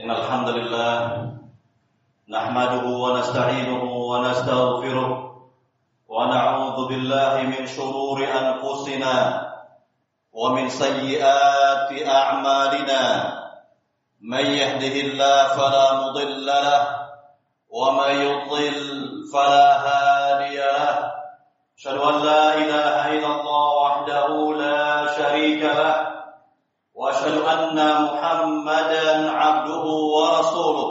إن الحمد لله نحمده ونستعينه ونستغفره ونعوذ بالله من شرور أنفسنا ومن سيئات أعمالنا. من يهده الله فلا مضل له ومن يضل فلا هادي له. أشهد أن لا إله إلا الله وحده لا شريك له. وأشهد أن محمدا عبده ورسوله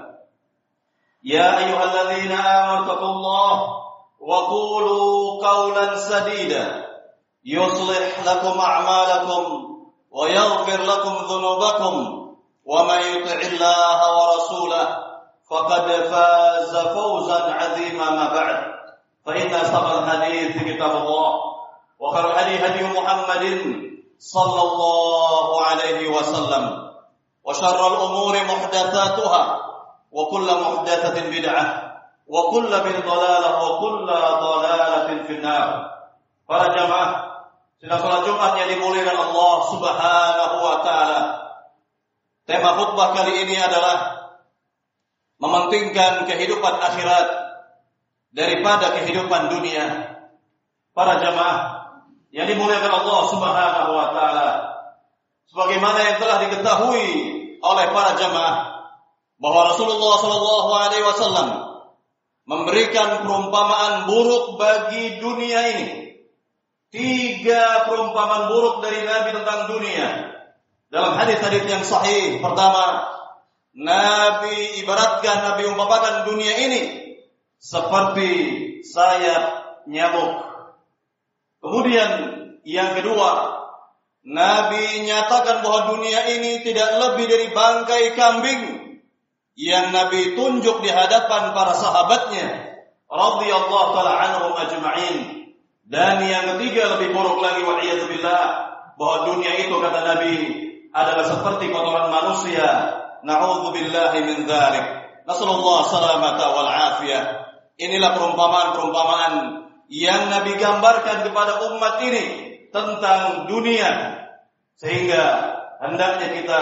يا أيها الذين آمنوا اتقوا الله وقولوا قولا سديدا. يصلح لكم أعمالكم ويغفر لكم ذنوبكم ومن يطع الله ورسوله فقد فاز فوزا عظيما ما بعد. فإن أصدق الحديث كتاب الله وخير الهدي هدي محمد صلى الله عليه وسلم. وشر الأمور محدثاتها. وكل محدثة بدعة وكل بالضلالة وكل ضلالة في النار para jamaah sidang salat Jumat yang dimuliakan Allah Subhanahu wa taala. Tema khutbah kali ini adalah mementingkan kehidupan akhirat daripada kehidupan dunia. Para jamaah yang dimuliakan Allah Subhanahu wa taala. Sebagaimana yang telah diketahui oleh para jamaah bahwa Rasulullah Shallallahu alaihi wasallam memberikan perumpamaan buruk bagi dunia ini. Tiga perumpamaan buruk dari Nabi tentang dunia. Dalam hadis-hadis yang sahih, pertama, Nabi ibaratkan Nabi umpamakan dunia ini seperti sayap nyamuk. Kemudian yang kedua, Nabi nyatakan bahwa dunia ini tidak lebih dari bangkai kambing yang Nabi tunjuk di hadapan para sahabatnya radhiyallahu taala anhum ajma'in. Dan yang ketiga lebih buruk lagi wa'iyadzubillah bahwa dunia itu kata Nabi adalah seperti kotoran manusia. Na'udzubillahi min dzalik. Nasallallahu salamata wal afiyah. Inilah perumpamaan-perumpamaan yang Nabi gambarkan kepada umat ini tentang dunia sehingga hendaknya kita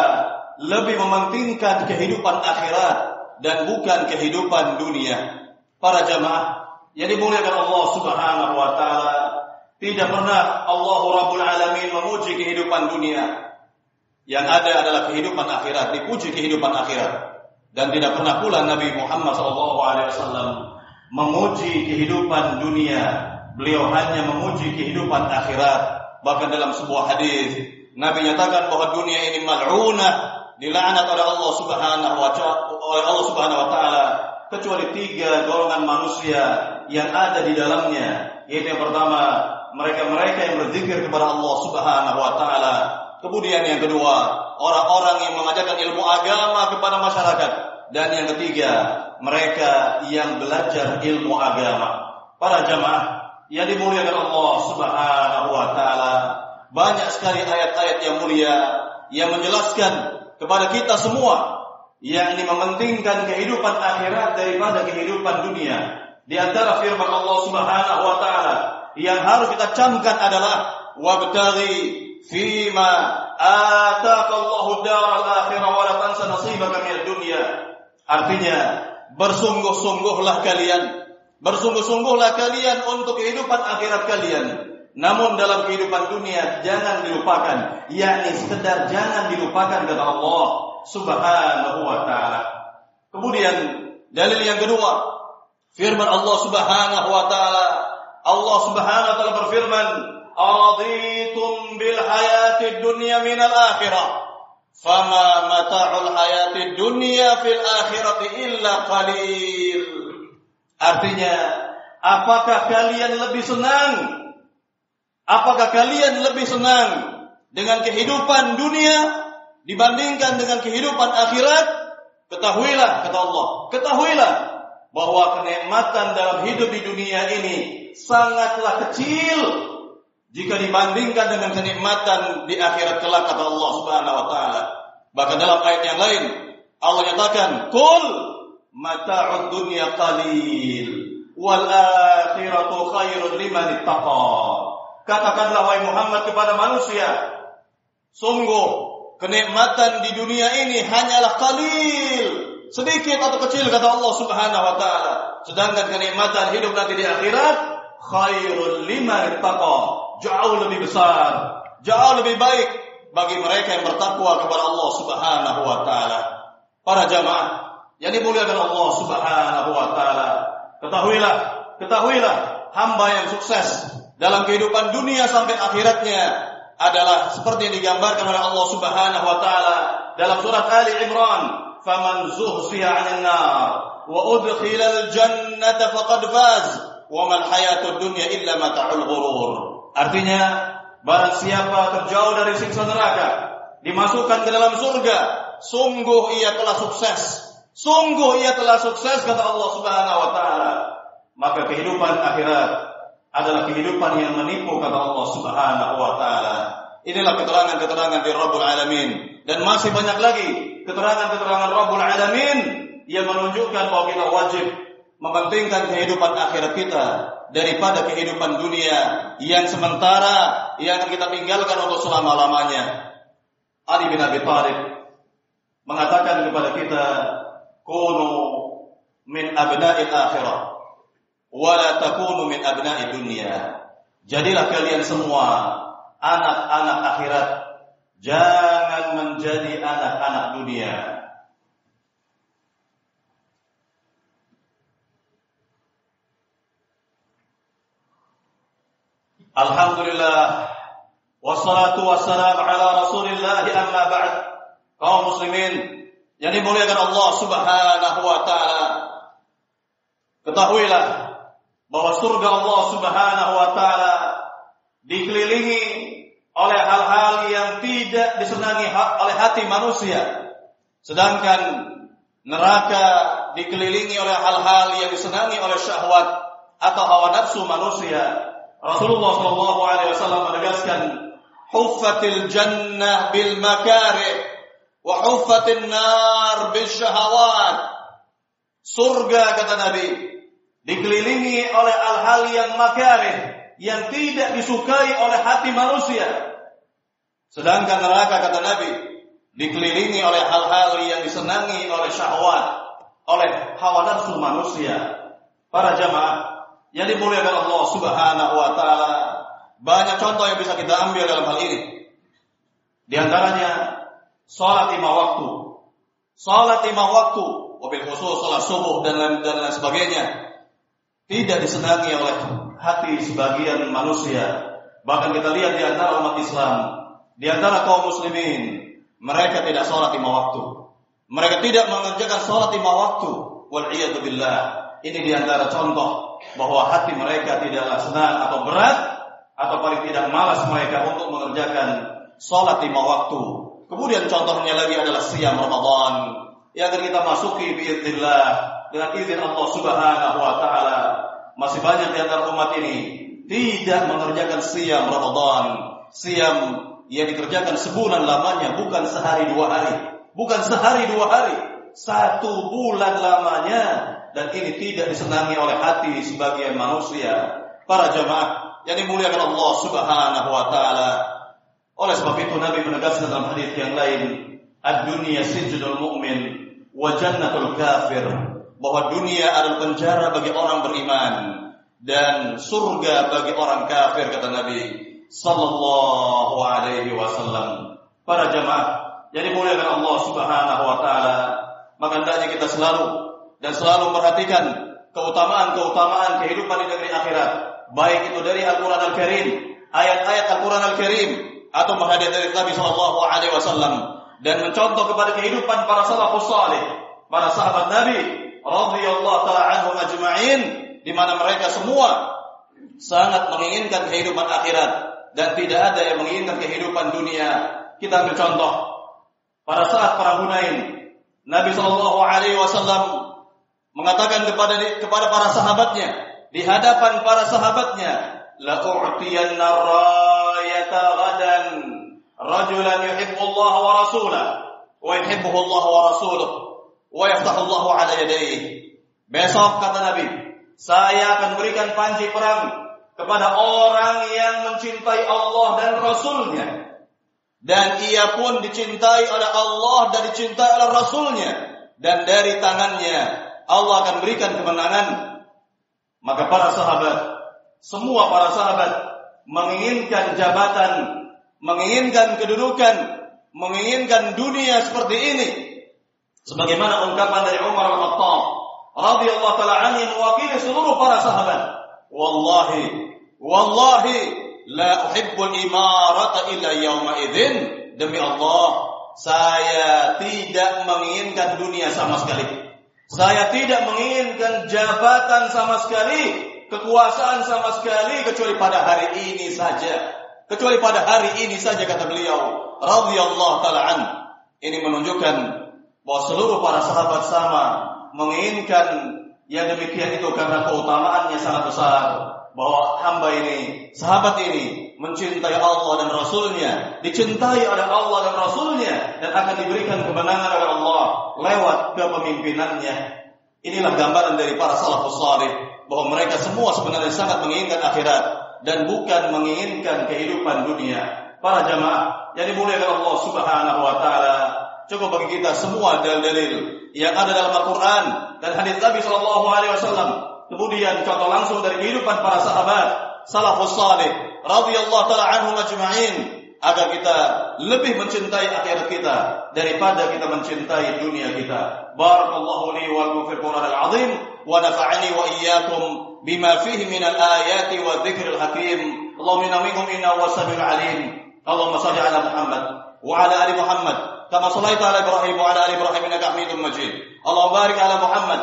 lebih mementingkan kehidupan akhirat dan bukan kehidupan dunia. Para jamaah yang dimuliakan Allah Subhanahu wa taala, tidak pernah Allah Rabbul Alamin memuji kehidupan dunia. Yang ada adalah kehidupan akhirat, dipuji kehidupan akhirat. Dan tidak pernah pula Nabi Muhammad SAW memuji kehidupan dunia. Beliau hanya memuji kehidupan akhirat. Bahkan dalam sebuah hadis Nabi nyatakan bahwa dunia ini mal'unah, dilaknat oleh Allah Subhanahu wa oleh Allah Subhanahu wa taala kecuali tiga golongan manusia yang ada di dalamnya yaitu yang pertama mereka-mereka yang berzikir kepada Allah Subhanahu wa taala. Kemudian yang kedua orang-orang yang mengajarkan ilmu agama kepada masyarakat. Dan yang ketiga mereka yang belajar ilmu agama. Para jamaah yang dimuliakan Allah Subhanahu wa taala banyak sekali ayat-ayat yang mulia yang menjelaskan kepada kita semua yakni mementingkan kehidupan akhirat daripada kehidupan dunia. Di antara firman Allah Subhanahu wa taala yang harus kita camkan adalah wabtaghi fima ataka Allahu daral akhirah wa la tansa nasibaka minad dunya. Artinya, bersungguh-sungguhlah kalian, bersungguh-sungguhlah kalian untuk kehidupan akhirat kalian. Namun dalam kehidupan dunia jangan dilupakan, yakni sekedar jangan dilupakan kata Allah Subhanahu wa taala. Kemudian dalil yang kedua, firman Allah Subhanahu wa taala. Allah Subhanahu wa taala berfirman, "Araditum bil hayatid dunya minal akhirah." Fama mata'ul hayatid dunya fil akhirati illa qalil. Artinya, apakah kalian lebih senang? Apakah kalian lebih senang dengan kehidupan dunia dibandingkan dengan kehidupan akhirat? Ketahuilah kata Allah, ketahuilah bahwa kenikmatan dalam hidup di dunia ini sangatlah kecil jika dibandingkan dengan kenikmatan di akhirat kelak kata Allah Subhanahu wa taala. Bahkan dalam ayat yang lain Allah nyatakan, "Qul mata'ud dunya qalil wal akhiratu khairun liman ittaqa." Katakanlah wahai Muhammad kepada manusia, sungguh kenikmatan di dunia ini hanyalah kalil, sedikit atau kecil kata Allah Subhanahu wa taala. Sedangkan kenikmatan hidup nanti di akhirat khairul taqa, jauh lebih besar, jauh lebih baik bagi mereka yang bertakwa kepada Allah Subhanahu wa taala. Para jamaah yang dimuliakan Allah Subhanahu wa taala, ketahuilah, ketahuilah hamba yang sukses dalam kehidupan dunia sampai akhiratnya adalah seperti yang digambarkan oleh Allah Subhanahu wa taala dalam surat Ali Imran, "Faman zuhsiya 'anil nar wa udkhila al-jannata faqad faz, wa mal hayatud dunya illa mata'ul ghurur." Artinya, barang siapa terjauh dari siksa neraka, dimasukkan ke dalam surga, sungguh ia telah sukses. Sungguh ia telah sukses kata Allah Subhanahu wa taala. Maka kehidupan akhirat adalah kehidupan yang menipu kata Allah Subhanahu wa taala. Inilah keterangan-keterangan di Rabbul Alamin dan masih banyak lagi keterangan-keterangan Rabbul Alamin yang menunjukkan bahwa kita wajib mementingkan kehidupan akhirat kita daripada kehidupan dunia yang sementara yang kita tinggalkan untuk selama-lamanya. Ali bin Abi Thalib mengatakan kepada kita, "Kunu min abna'il akhirah." Wala takunu min abna'i dunia. Jadilah kalian semua anak-anak akhirat, jangan menjadi anak-anak dunia. Alhamdulillah wassalatu wassalamu ala Rasulillah amma ba'd. Kaum muslimin yang dimuliakan Allah Subhanahu wa taala. Ketahuilah bahwa surga Allah Subhanahu wa taala dikelilingi oleh hal-hal yang tidak disenangi oleh hati manusia. Sedangkan neraka dikelilingi oleh hal-hal yang disenangi oleh syahwat atau hawa nafsu manusia. Rasulullah Shallallahu alaihi wasallam menegaskan, "Huffatil jannah bil makarih wa huffatin nar bil syahawat." Surga kata Nabi dikelilingi oleh hal-hal yang makarih yang tidak disukai oleh hati manusia. Sedangkan neraka kata Nabi dikelilingi oleh hal-hal yang disenangi oleh syahwat, oleh hawa nafsu manusia. Para jamaah yang dimuliakan Allah Subhanahu wa taala, banyak contoh yang bisa kita ambil dalam hal ini. Di antaranya salat lima waktu. Salat lima waktu, mobil khusus salat subuh dan dan lain sebagainya tidak disenangi oleh hati sebagian manusia. Bahkan kita lihat di antara umat Islam, di antara kaum muslimin, mereka tidak sholat lima waktu. Mereka tidak mengerjakan sholat lima waktu. Wal billah. Ini di antara contoh bahwa hati mereka tidaklah senang atau berat atau paling tidak malas mereka untuk mengerjakan sholat lima waktu. Kemudian contohnya lagi adalah siam Ramadan yang kita masuki biiznillah dengan izin Allah Subhanahu wa taala masih banyak di antara umat ini tidak mengerjakan siam Ramadan, siam yang dikerjakan sebulan lamanya bukan sehari dua hari, bukan sehari dua hari, satu bulan lamanya dan ini tidak disenangi oleh hati sebagian manusia. Para jemaah yang dimuliakan Allah Subhanahu wa taala. Oleh sebab itu Nabi menegaskan dalam hadis yang lain, "Ad-dunya mu'min wa jannatul kafir." Bahwa dunia adalah penjara bagi orang beriman dan surga bagi orang kafir kata Nabi sallallahu alaihi wasallam. Para jamaah jadi muliakan Allah Subhanahu wa taala, maka hendaknya kita selalu dan selalu perhatikan keutamaan-keutamaan kehidupan di negeri akhirat, baik itu dari Al-Qur'an Al-Karim, ayat-ayat Al-Qur'an Al-Karim atau hadis dari Nabi sallallahu alaihi wasallam dan mencontoh kepada kehidupan para salafus para sahabat Nabi radhiyallahu taala anhum ajma'in di mana mereka semua sangat menginginkan kehidupan akhirat dan tidak ada yang menginginkan kehidupan dunia. Kita ambil contoh pada saat perang Hunain, Nabi Shallallahu Alaihi Wasallam mengatakan kepada kepada para sahabatnya di hadapan para sahabatnya, la u'tiyanna rayata ghadan rajulan yuhibbu Allah wa rasulah wa yuhibbuhu Allah wa rasuluh wa yaftahu Allah ala yadayhi. Besok kata Nabi, saya akan berikan panji perang kepada orang yang mencintai Allah dan Rasulnya. Dan ia pun dicintai oleh Allah dan dicintai oleh Rasulnya. Dan dari tangannya Allah akan berikan kemenangan. Maka para sahabat, semua para sahabat menginginkan jabatan, menginginkan kedudukan, menginginkan dunia seperti ini. Sebagaimana ungkapan dari Umar Al-Khattab radhiyallahu taala anhu mewakili seluruh para sahabat. Wallahi Wallahi la uhibbul imarata illa yawma idzin demi Allah saya tidak menginginkan dunia sama sekali. Saya tidak menginginkan jabatan sama sekali, kekuasaan sama sekali kecuali pada hari ini saja. Kecuali pada hari ini saja kata beliau radhiyallahu taala an. Ini menunjukkan bahwa seluruh para sahabat sama menginginkan yang demikian itu karena keutamaannya sangat besar bahwa hamba ini, sahabat ini mencintai Allah dan Rasulnya, dicintai oleh Allah dan Rasulnya, dan akan diberikan kemenangan oleh Allah lewat kepemimpinannya. Inilah gambaran dari para salafus salih bahwa mereka semua sebenarnya sangat menginginkan akhirat dan bukan menginginkan kehidupan dunia. Para jamaah yang dimuliakan Allah Subhanahu wa taala, cukup bagi kita semua dalil-dalil yang ada dalam Al-Qur'an dan hadis Nabi sallallahu alaihi wasallam Kemudian contoh langsung dari kehidupan para sahabat salafus salih radhiyallahu taala anhum ajma'in agar kita lebih mencintai akhirat kita daripada kita mencintai dunia kita. Barakallahu li wa lakum fil Qur'an al-azim wa nafa'ani wa iyyakum bima fihi min al-ayati wa dhikril hakim. Allahumma minhum inna wa alim. Allahumma salli ala Muhammad wa ala ali Muhammad sallaita ala Ibrahim wa ala ali Ibrahim innaka Hamidum Majid. Allahumma barik ala Muhammad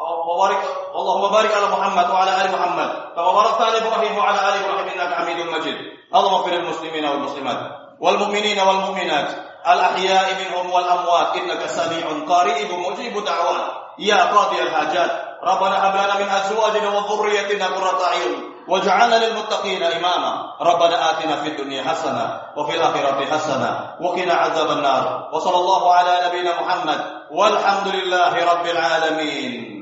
وبارك اللهم بارك على محمد وعلى آل محمد. كما باركت على إبراهيم وعلى آل إبراهيم إنك حميد مجيد. اللهم اغفر للمسلمين والمسلمات والمؤمنين والمؤمنات. الأحياء منهم والأموات. إنك سميع قريب مجيب دعوات يا قاضي الحاجات. ربنا هب لنا من أزواجنا وذريتنا قرة أعين. واجعلنا للمتقين إماما. ربنا آتنا في الدنيا حسنة وفي الآخرة حسنة وقنا عذاب النار. وصلى الله على نبينا محمد والحمد لله رب العالمين.